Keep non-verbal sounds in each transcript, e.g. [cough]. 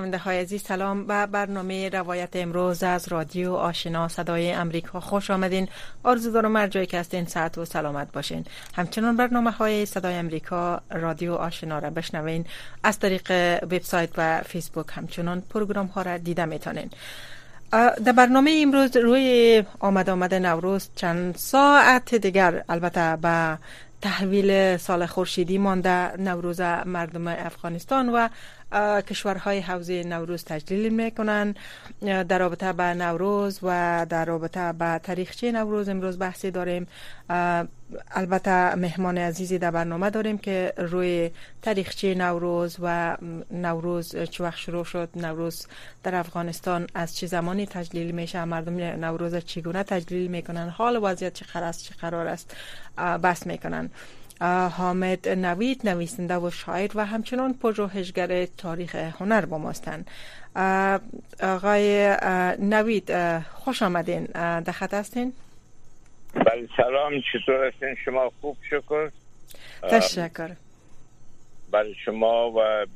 شنونده های عزیز سلام به برنامه روایت امروز از رادیو آشنا. صدای امریکا خوش آمدین. آرزو دارم هر جایی که هستین ساعت و سلامت باشین. همچنان برنامه های صدای امریکا رادیو آشنا را بشنوین. از طریق وبسایت و فیسبوک همچنان پروگرام ها را دیده می‌تونین. در برنامه امروز روی آمد آمد نوروز چند ساعت دیگر البته به تحویل سال خورشیدی مانده نوروز مردم افغانستان و کشورهای حوزه نوروز تجلیل می‌کنن. در رابطه به نوروز و در رابطه به تاریخچه نوروز امروز بحثی داریم. البته مهمان عزیزی در برنامه داریم که روی تاریخچه نوروز و نوروز چه وقت شروع شد. نوروز در افغانستان از چه زمانی تجلیل میشه مردم نوروز چگونه تجلیل می‌کنن؟ حال وضعیت چه قرار است چه قرار است؟ بحث می‌کنن. حامد نوید نویسنده و شاعر و همچنان پژوهشگر تاریخ هنر با ماستن آقای نوید خوش آمدین. در خط هستین؟ بله سلام چطور هستین؟ شما خوب؟ شکر. تشکر برای شما و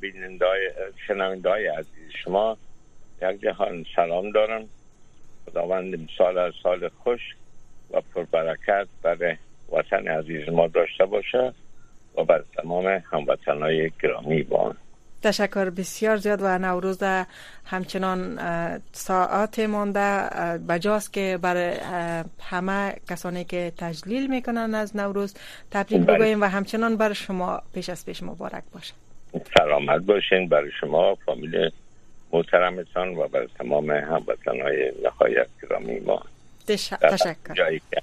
شنونده های عزیز شما یک جهان سلام دارم. خداوند سال از سال خوش و پربرکت برای وطن عزیز ما داشته باشه و بر تمام هموطنهای گرامی با تشکر بسیار زیاد و نوروز همچنان ساعت مانده بجاست که برای همه کسانی که تجلیل می‌کنن از نوروز تبریک بله. بگوییم و همچنان برای شما پیش از پیش مبارک باشه سلامت باشین برای شما فامیل محترمتان و برای تمام هموطنهای نهایت گرامی ما. تشکر. جایی که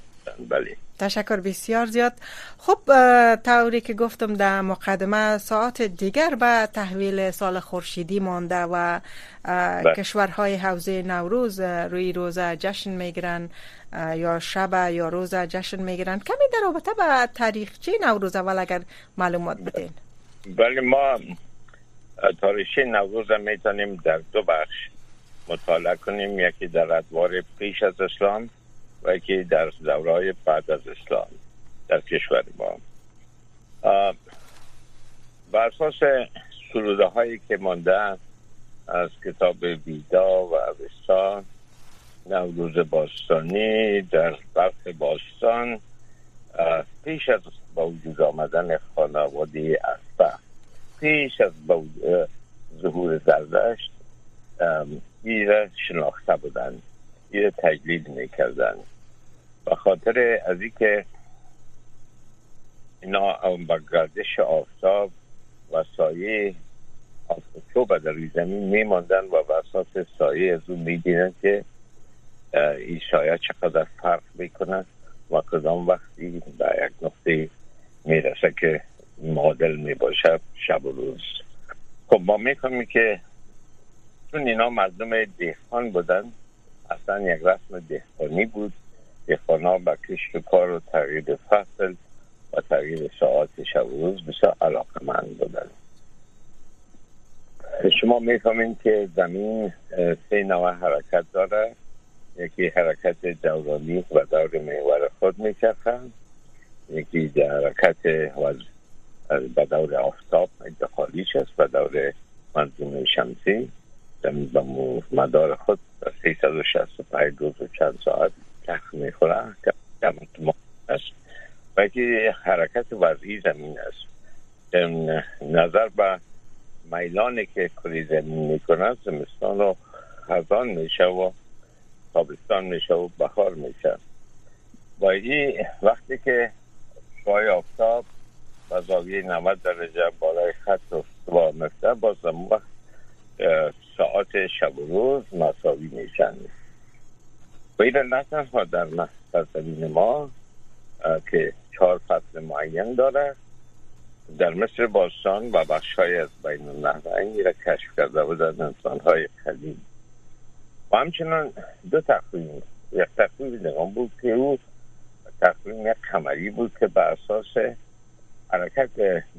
بله. تشکر بسیار زیاد. خب طوری که گفتم در مقدمه ساعت دیگر به تحویل سال خورشیدی مانده و بله. کشورهای حوزه نوروز روی روزه جشن می‌گیرن یا شب یا روز جشن می‌گیرن. کمی در رابطه به تاریخچه نوروز اول اگر معلومات بدین؟ بله ما تاریخچه نوروز می‌تونیم در دو بخش مطالعه کنیم. یکی در ادوار پیش از اسلام و که در دورای بعد از اسلام در کشور ما. بر اساس سروده هایی که مانده از کتاب ویدا و اوستا نوروز باستانی در برخ باستان پیش از با وجود آمدن خانواده اسبه پیش از ظهور زردشت ایره شناخته بودند ایره تجلیل می‌کردند به خاطر از اینکه اینا با گردش آفتاب و سایه آفتاب در زمین میماندن و به اساس سایه از اون میدینن که این سایه چقدر فرق می‌کنه و کدام وقتی به یک نقطه می‌رسه که معادل می‌باشه شب و روز. خب ما می‌کنیم که چون اینا مردم دهقان بودن اصلا یک رسم دهقانی بود. دهقانا به کشت و کار و تغییر فصل و تغییر ساعت شب و روز بسیار علاقه من بودن. شما می‌فهمین که زمین سه نوع حرکت داره. یکی حرکت دورانی و دور محور خود میچرخه یکی حرکت به دور آفتاب انتقالیش است به دور منظومه شمسی. زمین به مدار خود 365 روز و چند ساعت تخت می‌خوره است. و حرکت وضعی زمین است. نظر به میلانی که کلی زمین می‌کنه زمستان و خزان میشه و تابستان میشه و بخار میشه. با این وقتی که شای آفتاب و زاویه 90 درجه بالای خط و مفته باز وقت ساعت شب و روز مساوی میشن. و این نه تنها در سرزمین ما که چهار فصل معین داره. در مصر باستان و بخش های از بین النهرین را کشف کرده بودن انسان های قدیم. و همچنان دو تقویم یک تقویم نگام بود که او تقویم یک کمری بود که به اساس حرکت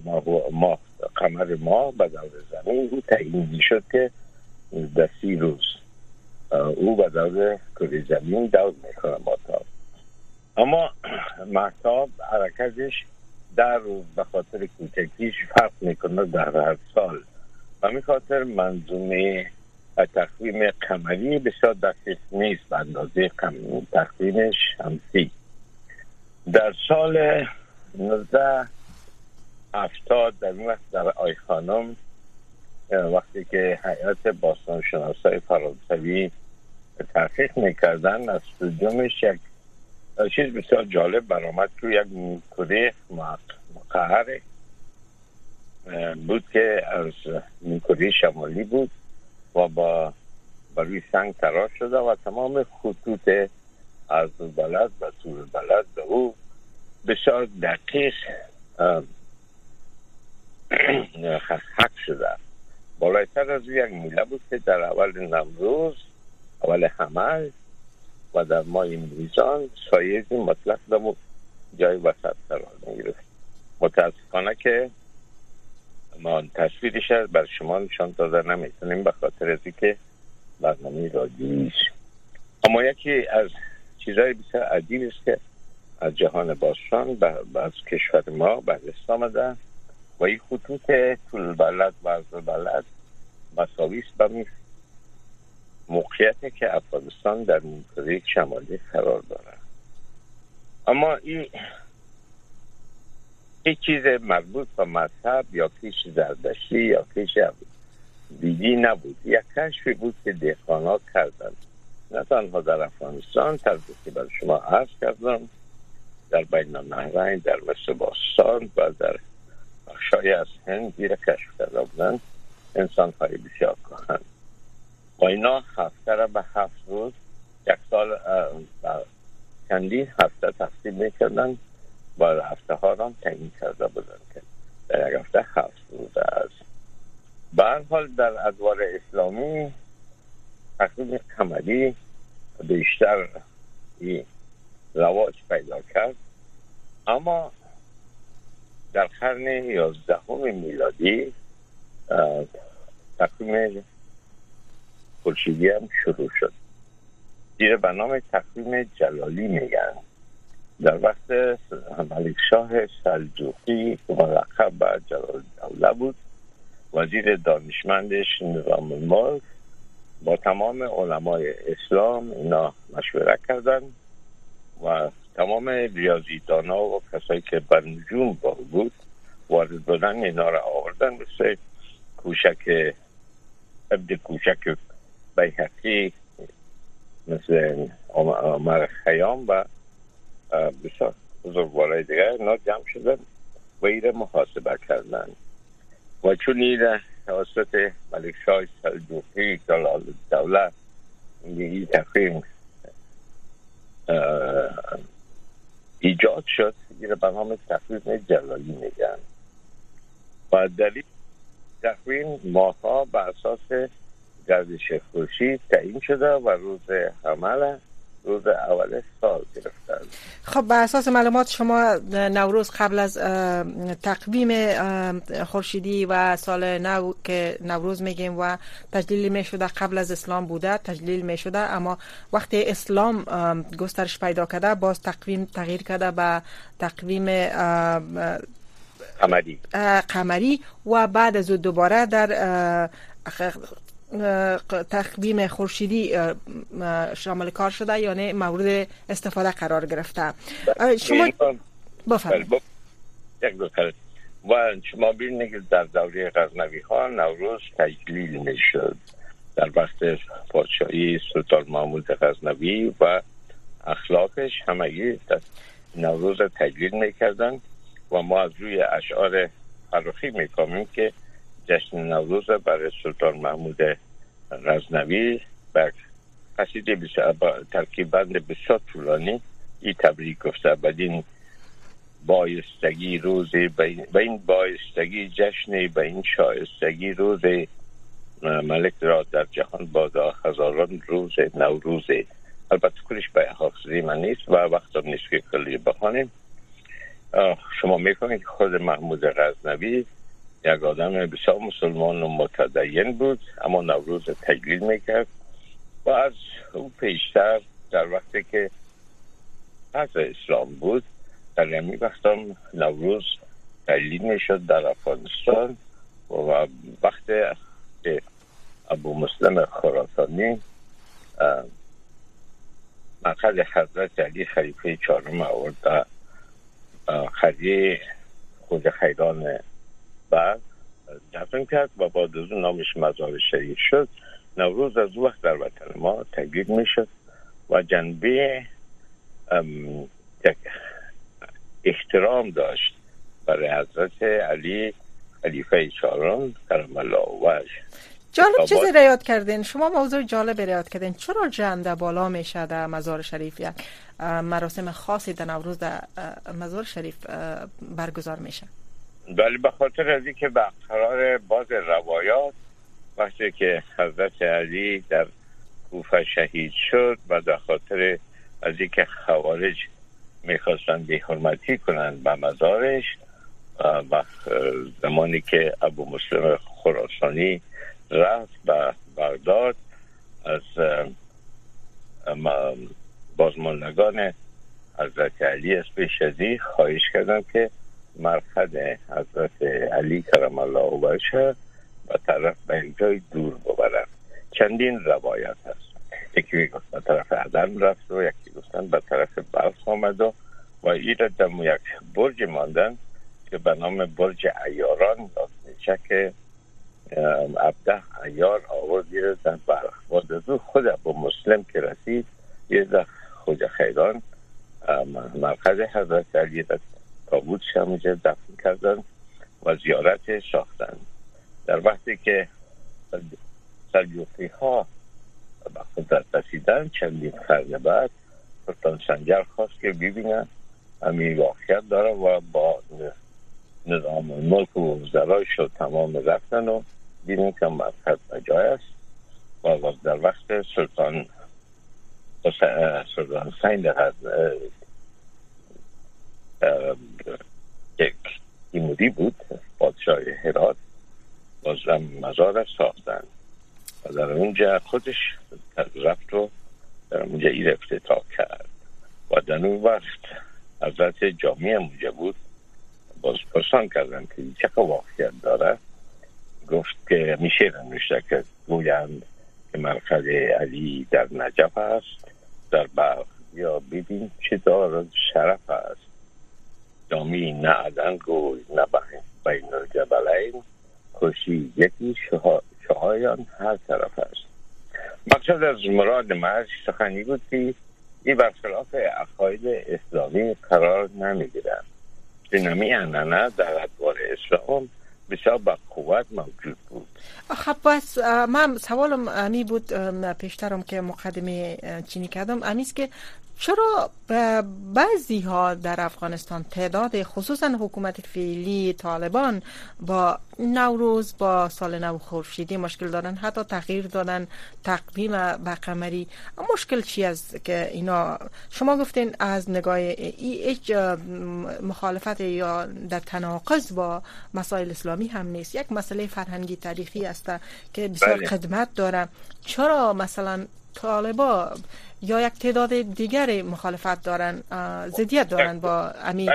ماه, ماه قمر ماه به دور زمین او تعیین شد که در سی روز او به دور کره زمین دور می‌کنه ماتاب اما محتاب حرکتش در روز به خاطر کوچکیش فرق می‌کنه در هر سال. و می خاطر منظومه تقویم قمری بسیار دقیق نیست به اندازه تقویمش همسی در سال 1970 در این وقت در آی خانم وقتی که حیات باستان شناسای فرانسوی تحقیق می‌کردن از استودیومش یک چیز بسیار جالب برآمد که یک نیمکره مقهر بود که از نیمکره شمالی بود و با روی سنگ تراش شده و تمام خطوط از بلد و طول بلد به او بسیار دقیق [clears throat] حق شده. بالایتر از یک میله بود که در اول نمروز اول حمل و در ماه میزان سایزی مطلق در جای وسط قرار می‌گرفت متاسفانه که ما تصویرش بر شما نشان داده نمی‌تونیم به خاطر از که برنامه رادیویی اما یکی از چیزهای بسیار عجیب است که از جهان باستان از کشور ما به دست آمده و این خطوط طول بلد و از بلد مساویس به موقعیتی که افغانستان در منطقه شمالی قرار داره اما این هیچ چیز مربوط به مذهب یا کیش زردشتی یا کیش دیگی نبود. یک کشفی بود که دیخانا کردن نه تنها در افغانستان طرزی که بر شما عرض کردم در بین النهرین در مصر باستان و در بخشای از هند زیر کشف کرده بودن انسان های بسیار کهن. با اینا هفته را به هفت روز یک سال چندین هفته تقسیم می‌کردن. با هفته ها را تعیین کرده بودن که در یک هفته هفت روز است. به حال در ادوار اسلامی تقسیم کمری بیشتر رواج پیدا کرد. اما در قرن یازدهم میلادی تقویم خورشیدی هم شروع شد. زیر به نام تقویم جلالی میگن. در وقت ملک شاه سلجوقی که مرقب به جلال دوله بود. وزیر دانشمندش نظام الملک با تمام علمای اسلام اینا مشوره کردن و تمام ریاضیدانا و کسایی که بر نجوم با بود وارد بودن اینا را آوردن. مثل کوشک عبد کوشک بیحقی مثل عمر خیام و بسیار بزرگوارای دیگر اینا جمع شدن و ایره محاسبه کردن. و چون ایره توسط ملک شای سلجوقی جلال دوله این تقویم ایجاد شد ایره به نام جلالی میگن. و دلیل تقویم ماها به اساس گردش خورشید تعیین شده و روز عمل روز اول سال گرفتن. خب به اساس معلومات شما نوروز قبل از تقویم خورشیدی و سال نو که نوروز میگیم و تجلیل می شده قبل از اسلام بوده تجلیل می شده اما وقتی اسلام گسترش پیدا کرده باز تقویم تغییر کرده به تقویم قمری. قمری و بعد از دوباره در تقویم خورشیدی شامل کار شده یا نه مورد استفاده قرار گرفته. شما بفرمایید. و شما ببینید در دوره غزنوی ها نوروز تجلیل می شد در وقت پادشاهی سلطان محمود غزنوی و اخلاقش همگی نوروز تجلیل می کردن و ما از روی اشعار فراخی می که جشن نوروز برای سلطان محمود غزنوی. و قصیده ترکیب بند بسیار طولانی. ای تبریک گفته. بدین بایستگی روز به این بایستگی جشن به این شایستگی روز ملک را در جهان بادا هزاران روز نوروز. البته کلش به حافظی من نیست و وقت نیست که کلی بخوانیم. شما می‌کنید خود محمود غزنوی یک آدم بسیار مسلمان و متدین بود اما نوروز تجلیل می‌کرد و از او پیشتر در وقتی که پس اسلام بود در یمی وقتم نوروز تجلیل می‌شد در افغانستان و وقت ابو مسلم خراسانی مرکز حضرت علی خلیفه چهارم آورد خریه خود خیران بعد دفن کرد و با از نامش مزار شریف شد. نوروز از وقت در وطن ما تجدید می شد و جنبه احترام داشت برای حضرت علی خلیفه چهارم کرم الله وجه. جالب چیزی را یاد کردین؟ شما موضوع جالب را یاد کردین. چرا جنده بالا میشه در مزار شریف؟ یک مراسم خاصی در نوروز در مزار شریف برگزار میشه ولی به خاطر از که به قرار باز روایات وقتی که حضرت علی در کوفه شهید شد و در خاطر از اینکه خوارج می‌خواستن به حرمتی کنند به مزارش و زمانی که ابو مسلم خراسانی رفت به بغداد از بازماندگان حضرت علی از پیشزی خواهش کردن که مرخد حضرت علی کرم الله وجهه و طرف به جای دور ببرن. چندین روایت هست. یکی گفت به طرف عدن رفت و یکی گفتن به طرف بلخ آمد و و این در یک برج ماندن که به نام برج ایاران که عبده ایار آورد یه در برخ و خود با مسلم که رسید یه در خود خیران مرکز حضرت علی تابوت همونجا دفن کردن و زیارت ساختن در وقتی که سلجوقی ها به خود رسیدن چندین قرن بعد سلطان سنجر خواست که ببینن همین واقعیت داره و با نظام ملک و شد تمام رفتن و دیدیم که مرکز جای است. و در وقت سلطان سلطان سین یک ایمودی بود پادشاه هرات بازم مزار ساختن. و در اونجا خودش رفت و در اونجا ای افتتاح کرد. و در اون وقت حضرت جامعه اونجا بود باز پرسان کردن که چه واقعیت داره. گفت که میشه نوشته که گویند که مرکز علی در نجف است. در بلخ یا ببین چه دارد شرف است. دامی نه عدن گوی نه بین الجبلین خوشی یکی شهایان هر طرف است. مقصد از مراد مرز سخنی بود که این برخلاف عقاید اسلامی قرار نمی‌گیرند دینامی انانه در ادوار اسلام بسیار با قوت موجود بود. خب بس من سوالم امی بود پیشترم که مقدمه چینی کردم. امیست که چرا بعضی ها در افغانستان تعداد خصوصا حکومت فعلی طالبان با نوروز با سال نو خورشیدی مشکل دارن حتی تغییر دادن تقویم قمری. مشکل چی است که اینا؟ شما گفتین از نگاه ای مخالفت یا در تناقض با مسائل اسلامی هم نیست. یک مسئله فرهنگی تاریخی است که بسیار بله. خدمت داره. چرا مثلا طالبا یا یک تعداد دیگر مخالفت دارن زدیت دارن با امین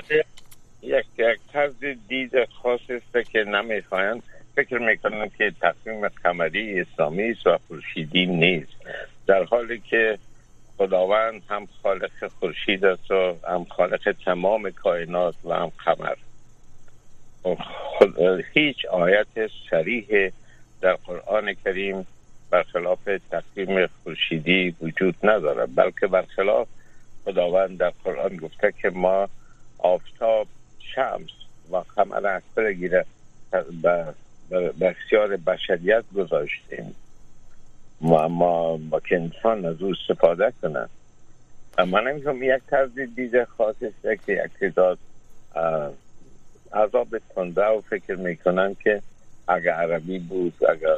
یک یک طرز دید خاص است که نمی‌خواین فکر می‌کنن که تصمیم قمری اسلامی است و خورشیدی نیست. در حالی که خداوند هم خالق خورشید است و هم خالق تمام کائنات و هم قمر. هیچ آیت صریح در قرآن کریم برخلاف تقویم خورشیدی وجود نداره بلکه برخلاف خداوند در قرآن گفته که ما آفتاب شمس و قمر اکبر گیره به اختیار بشریت گذاشتیم. ما, ما با که انسان از او استفاده کنن من نمیگم یک طرز دید خاص که یک تعداد عذاب تنده و فکر می‌کنن که اگر عربی بود اگر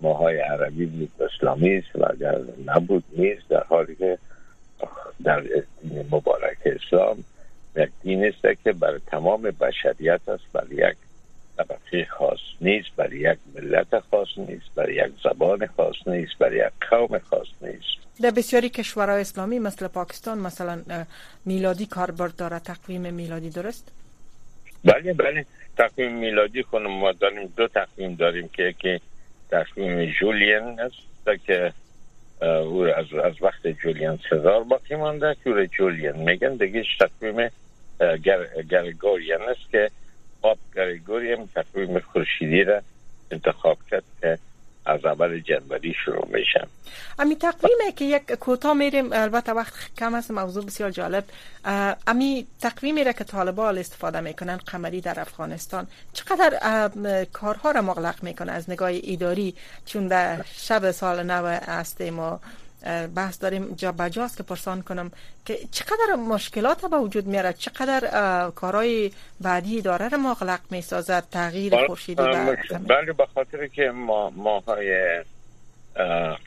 ماهای عربی بود اسلامی است و اگر نبود نیست در حالی که در دین مبارک اسلام یک دین است که برای تمام بشریت است برای یک طبقه خاص نیست برای یک ملت خاص نیست برای یک زبان خاص نیست برای یک قوم خاص نیست در بسیاری کشورهای اسلامی مثل پاکستان مثلا میلادی کاربرد داره تقویم میلادی درست؟ بله بله. تقویم میلادی خونم ما داریم دو تقویم داریم که یکی تقویم جولین است که او از, از وقت جولین سزار باقی مانده. که جولین میگن دیگه تقویم گرگورین است که پاپ گرگوریم تقویم خورشیدی را انتخاب کرد که از اول جنوری شروع میشم. امی تقویمه که یک کوتاه میریم البته وقت کم است موضوع بسیار جالب. امی تقویمی را که طالبان استفاده می‌کنن قمری در افغانستان. چقدر کارها را مغلق می‌کنه از نگاه ایداری چون در شب سال نو هستیم و بحث داریم جا بجاست که پرسان کنم که چقدر مشکلات به وجود میاره؟ چقدر کارهای بعدی داره رو مغلق می‌سازد؟ تغییر بله، خورشیدی بله به خاطر که ما ماهای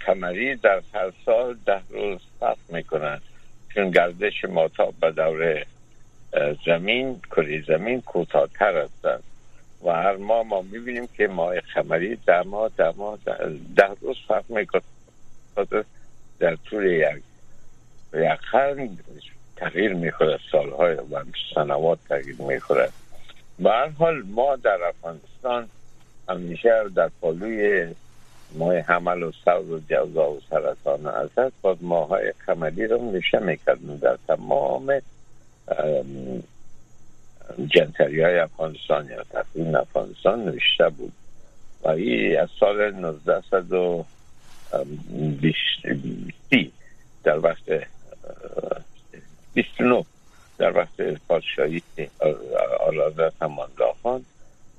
قمری در هر سال ده روز فرق می‌کنن چون گردش ماتاب به دور زمین کره زمین کوتاهتر هستند و هر ماه ما می‌بینیم که ماه قمری در ماه در ماه ده روز فرق می‌کنه. در طول یک یک قرن تغییر می‌خوره سالهای و سنوات تغییر می‌خوره به هر حال ما در افغانستان همیشه در پالوی ماه حمل و سور و جوزا و سرطان ازد باز ماهای قمری رو نشه می‌کردن در تمام جنتری های افغانستان یا تقویم افغانستان نوشته بود. و این از سال 1900 بیستی در وقت 29 در وقت پادشاهی آلازت همانگاه خان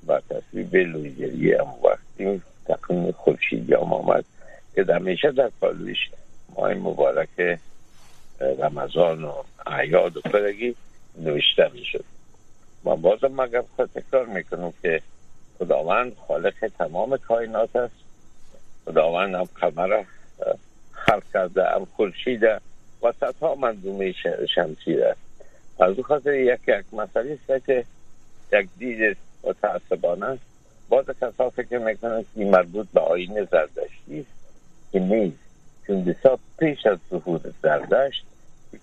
و تصویب لویجری هم وقتی تقنیم خورشیدی هم آمد. که همیشه در پالویش ماه مبارک رمضان و عیاد و فرگی نوشته می شد ما بازم مگر تکرار می‌کنم که خداوند خالق تمام کائنات است. خداوند هم قمر خلق کرده هم خورشید و صدها منظومه شمسی ده از او خاطر یک یک مسئله است که یک دید متعصبانه باز کسا فکر می‌کنن که مربوط به آین زردشتی است. که نیست. چون بسیار پیش از ظهور زردشت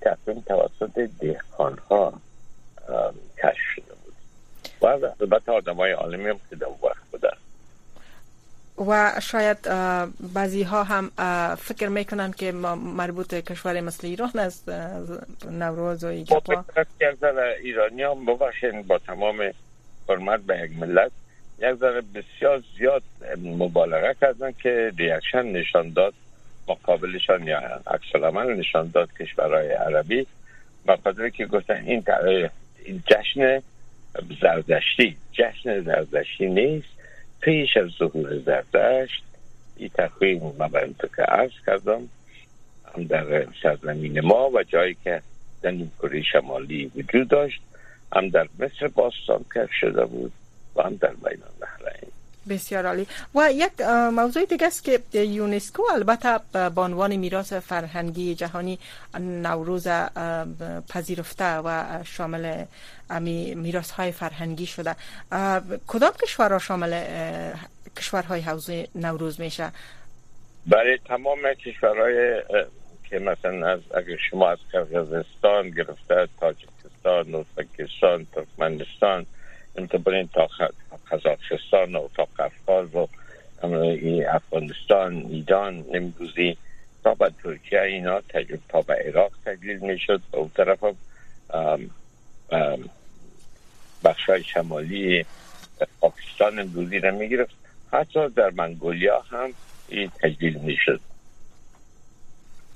تقویم توسط دهخان ها کشف شده بود. و البته آدم های عالمی هم که در وقت و شاید بعضی ها هم فکر می‌کنن که مربوط کشور مثل ایران است نوروز و ایگپا ایرانی هم ببخشین با تمام حرمت به یک ملت یک ذره بسیار زیاد مبالغه کردن که ریاکشن نشان داد مقابلشان یا عکس نشان داد کشورهای عربی. به که گفتن این جشن زردشتی جشن زردشتی نیست. پیش از ظهور زردشت این تقویم من که عرض کردم. هم در سرزمین ما و جایی که در کره شمالی وجود داشت. هم در مصر باستان کف شده بود و هم در بین النهرین بسیار عالی. و یک موضوع دیگه است که یونسکو البته به عنوان میراث فرهنگی جهانی نوروز پذیرفته و شامل امی میراث های فرهنگی شده. کدام کشورها شامل کشورهای حوزه نوروز میشه؟ برای تمام کشورهای که مثلا از اگر شما از قرقیزستان گرفته تاجیکستان ازبکستان ترکمنستان برین تا قزاقستان و تا قفقاز و افغانستان ایران نمروزی تا به ترکیه اینا تجربه تا به عراق تجلیل می‌شد. و اون طرف بخش های شمالی پاکستان امروزی را می‌گرفت. حتی در منگولیا هم این تجلیل می‌شد.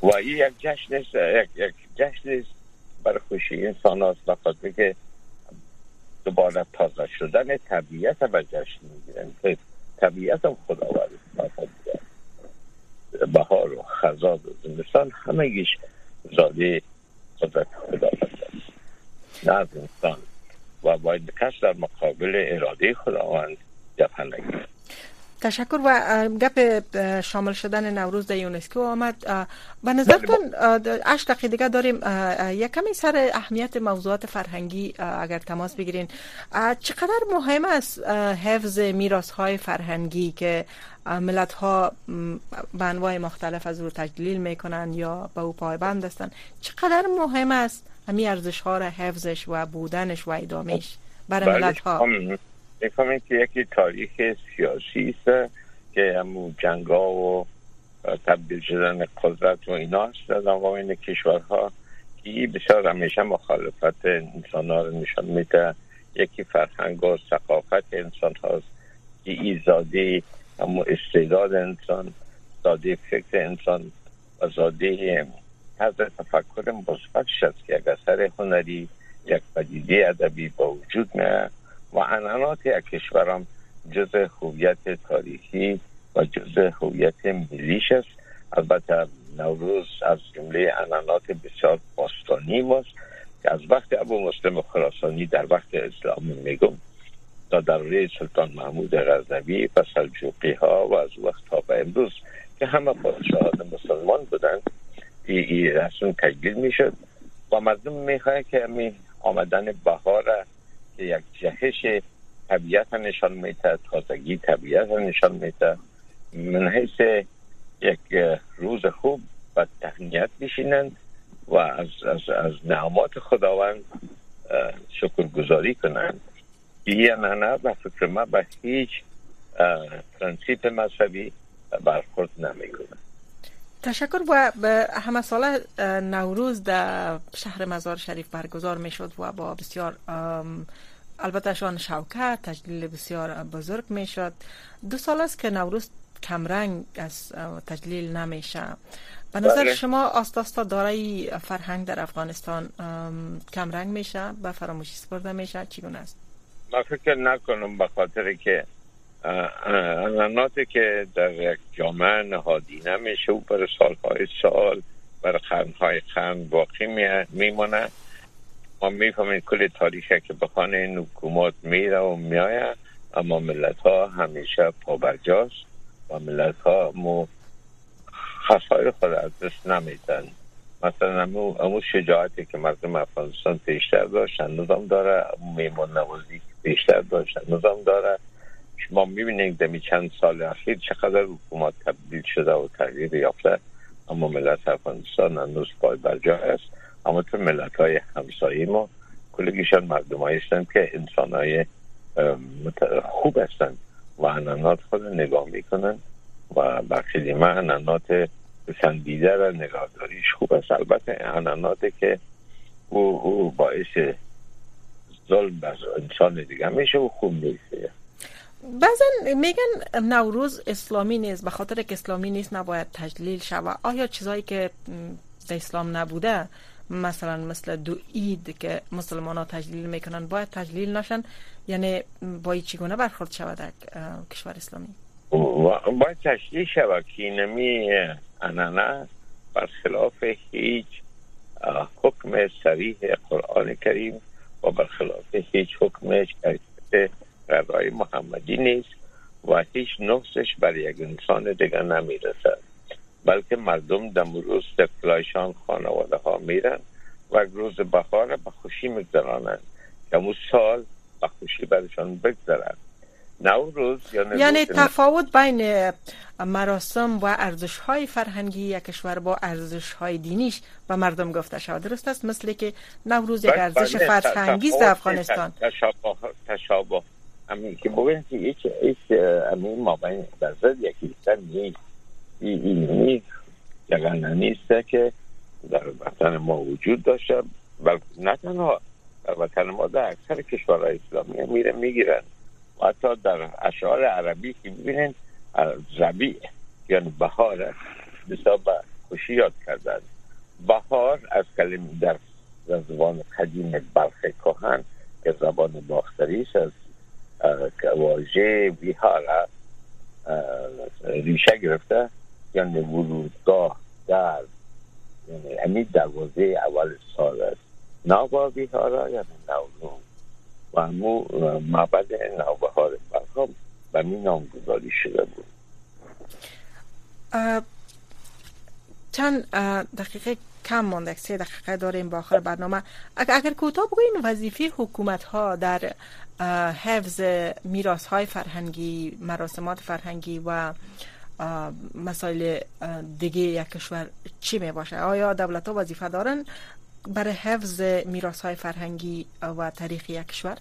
و این یک جشن است یک, یک جشن است برای خوشی انسان هاست. بخاطر که دوباره تازه شدن طبیعت و جشن می‌گیرن. که طبیعت هم خداوند بهار و خزاد و زمستان همه زاده قدرت خداوند نه از انسان. و باید کس در مقابل اراده خداوند جبهه نگیرد. تشکر و گپ شامل شدن نوروز در یونسکو آمد. به نظرتون اش دقیقه دیگه داریم. یک کمی سر اهمیت موضوعات فرهنگی اگر تماس بگیرین. چقدر مهم است حفظ میراث های فرهنگی که ملت ها به انواع مختلف از رو تجلیل می‌کنن یا به او پایبند هستن؟ چقدر مهم است همین ارزش ها را حفظش و بودنش و ادامهش برای بله، ملت ها می‌فهمید که یکی تاریخ سیاسی است که همون جنگا و تبدیل شدن قدرت و اینا است در این کشورها که بسیار همیشه مخالفت انسان ها رو نشان میده. یکی فرهنگ و ثقافت انسان هاست که ایزاده همون استعداد انسان زاده فکر انسان و زاده طرز تفکر مثبتش است که یک اثر هنری یک پدیده ادبی با وجود میاد و انانات یک کشورم جز هویت تاریخی و جز هویت ملیش است. البته نوروز از جمله انانات بسیار باستانی ماست که از وقت ابو مسلم خراسانی در وقت اسلام میگم تا در روی سلطان محمود غزنوی و سلجوقی ها و از وقت تا به امروز که همه پادشاهان مسلمان بودند این رسم تجلیل می‌شد و مردم می‌خواه که می آمدن بهار یک جهش طبیعت نشان میده تازگی طبیعت نشان میده من حیث یک روز خوب و تهنیت بشینند و از, از, از نعمات خداوند شکر گذاری کنند. این نه به فکر ما به هیچ پرنسیپ مذهبی برخورد نمی‌کنه تشکر و همه ساله نوروز در شهر مزار شریف برگزار می شد و با بسیار البته شان شوکت تجلیل بسیار بزرگ می شد دو سال است که نوروز کمرنگ از تجلیل نمیشه. به نظر بله. شما آستاستا دارای فرهنگ در افغانستان کمرنگ میشه به فراموشی سپرده میشه؟ چگونه است؟ ما فکر نکنم به خاطر که اناناتی که در یک جامعه نهادی نمیشه و برای سالهای سال برای خرنهای خرن باقی میمونه. ما می‌فهمیم کل تاریخی که بخانه این حکومت میره و میایه اما ملت ها همیشه پابرجاست و ملت ها مو خصای خود از دست نمیدن. مثلا امو, شجاعتی که مردم افغانستان پیشتر داشتن نظام داره. میمون نوازی بیشتر داشتن نظام داره. شما می‌بینید دمی چند سال اخیر چقدر حکومت تبدیل شده و تغییر یافته اما ملت افغانستان هنوز پای است. اما تو ملت های همسایی ما کلگیشان مردم هستند که انسان های خوب هستند و انانات خود نگاه می‌کنن و بخشی ما انانات پسندیده و نگاهداریش خوب است. البته اناناتی که او, او باعث ظلم بر انسان دیگه میشه و خوب نیست. بعضا میگن نوروز اسلامی نیست به خاطر که اسلامی نیست نباید تجلیل شود. آیا چیزایی که در اسلام نبوده مثلا مثل دو اید که مسلمان ها تجلیل می‌کنن باید تجلیل نشن. یعنی باید چگونه برخورد شود در کشور اسلامی؟ باید تجلیل شود. که نمی انانه برخلاف هیچ حکم سریح قرآن کریم و برخلاف هیچ حکم شریعت رضای محمدی نیست و هیچ نفسش بر یک انسان دیگر نمی‌رسد. بلکه مردم در روز دفلایشان خانواده ها میرن و روز بهار به خوشی میگذرانند. که اون سال به خوشی برشان بگذرند نوروز یعنی تفاوت بین مراسم و ارزش های فرهنگی یک کشور با ارزش های دینیش به مردم گفته شود. درست است؟ مثل که نوروز یک بله، ارزش بله، فرهنگی در افغانستان تشابه تشابه. همین که بگوین که هیچ هیچ همین ما بین در ضد یکی نیست این نیست نیست که در وطن ما وجود داشته بلکه نه تنها در وطن ما در اکثر کشورهای اسلامی میره می‌گیرن. و حتی در اشعار عربی که ببینین زبیع یعنی بهار حساب خوشی یاد کردن. بهار از کلمه در زبان قدیم بلخ کهن که زبان باختری از واژه بیهار ریشه گرفته. یعنی ورودگاه در یعنی همین دروازه اول سال است. نوبا بیهارا یعنی نوروز و همو معبد نوبهار برخم به می نامگذاری شده بود. چند دقیقه کم مانده سه دقیقه داریم با آخر برنامه. اگر کوتاه بگوین وظیفه حکومت ها در حفظ میراث های فرهنگی مراسمات فرهنگی و مسائل دیگه یک کشور چی می باشه؟ آیا دولت ها وظیفه دارن برای حفظ میراث های فرهنگی و تاریخی یک کشور؟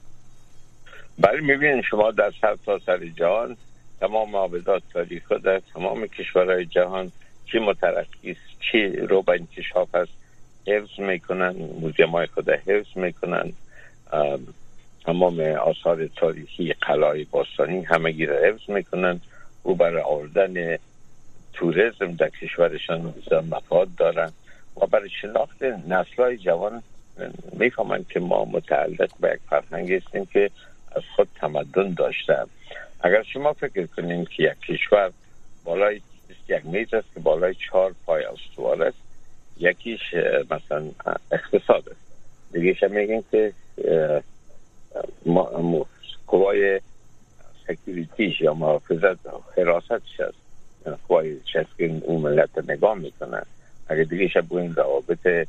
بله می‌بینید شما در سر تا سر جهان تمام آبدات تاریخ در تمام کشورهای جهان چی مترقی است چی رو به انکشاف است؟ حفظ می‌کنن موزیم های خود حفظ می‌کنن تمام آثار تاریخی قلعه باستانی همه را حفظ می‌کنن. و برای آوردن توریسم در کشورشان مفاد دارن و برای شناخت نسل های جوان می‌فهمند که ما متعلق به یک فرهنگ هستیم که از خود تمدن داشته. اگر شما فکر کنید که یک کشور بالای یک میز است که بالای چهار پای استوار است یکیش مثلا اقتصاد است. دیگه میگن که قوای سکیوریتیش یا محافظت حراستش است قوای هست که اون ملت نگاه می‌کنن اگه دیگه شب بگوین روابط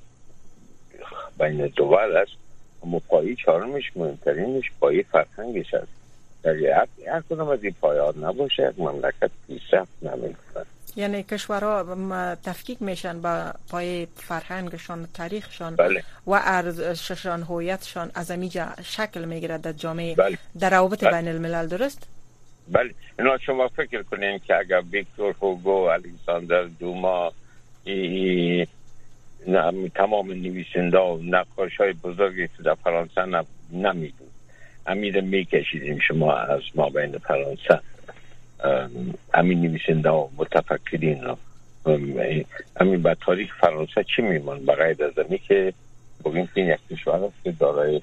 بین دول است اما پایی چهارمش مهمترینش پایی فرهنگش است در هر کدوم از این پایات نباشه یک مملکت پیشرفت نمی‌کنه یعنی کشورها تفکیک میشن با پای فرهنگشان تاریخشان بله. و ارزششان هویتشان از امیجا شکل می‌گیره در جامعه بله. در روابط بله. بین الملل درست بله اینا شما فکر کنین که اگر ویکتور هوگو الکساندر دوما ای, تمام نویسنده و نقاش های بزرگی که در فرانسه نمیدون امیر میکشیدیم شما از ما بین فرانسه. امین نویسنده و متفکرین و امین به تاریخ فرانسه چی میمان بغیر از امی که بگیم که یک کشور است که دارای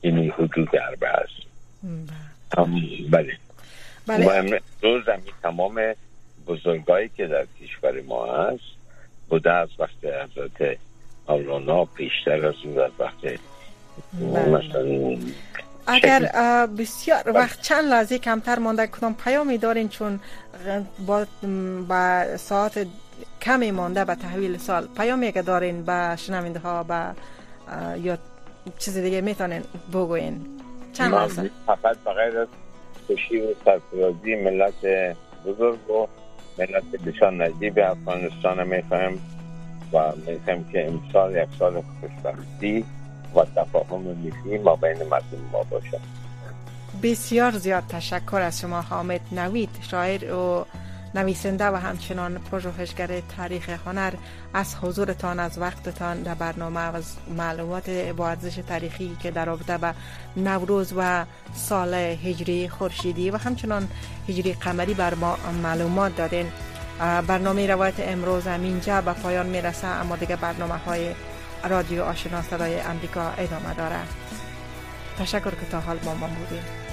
این حدود اربع است. بله. بله. روز امی تمام بزرگایی که در کشور ما هست بوده از وقت حضرت مولانا پیشتر از اون از وقت بله. مثلا اگر بسیار وقت چند لحظه کمتر مانده کدام پیامی دارین چون با, با ساعت کمی مانده به تحویل سال پیامی که دارین به شنونده ها به یا چیز دیگه می‌تونین بگوین؟ چند فقط بغیر از خوشی و سرفرازی ملت بزرگ و ملت بسیار نجیب افغانستان می‌خوایم و می‌خوایم که امسال یک سال خوشبختی و تفاهم ملی ما بین مردم ما باشه. بسیار زیاد تشکر از شما حامد نوید شاعر و نویسنده و همچنان پژوهشگر تاریخ هنر از حضورتان از وقتتان در برنامه و معلومات با ارزش تاریخی که در رابطه به نوروز و سال هجری خورشیدی و همچنان هجری قمری بر ما معلومات دادین. برنامه روایت امروز همینجا به پایان می‌رسه اما دیگه برنامه های رادیو آشنا صدای امریکا ادامه داره تشکر که تا حال با ما بودید.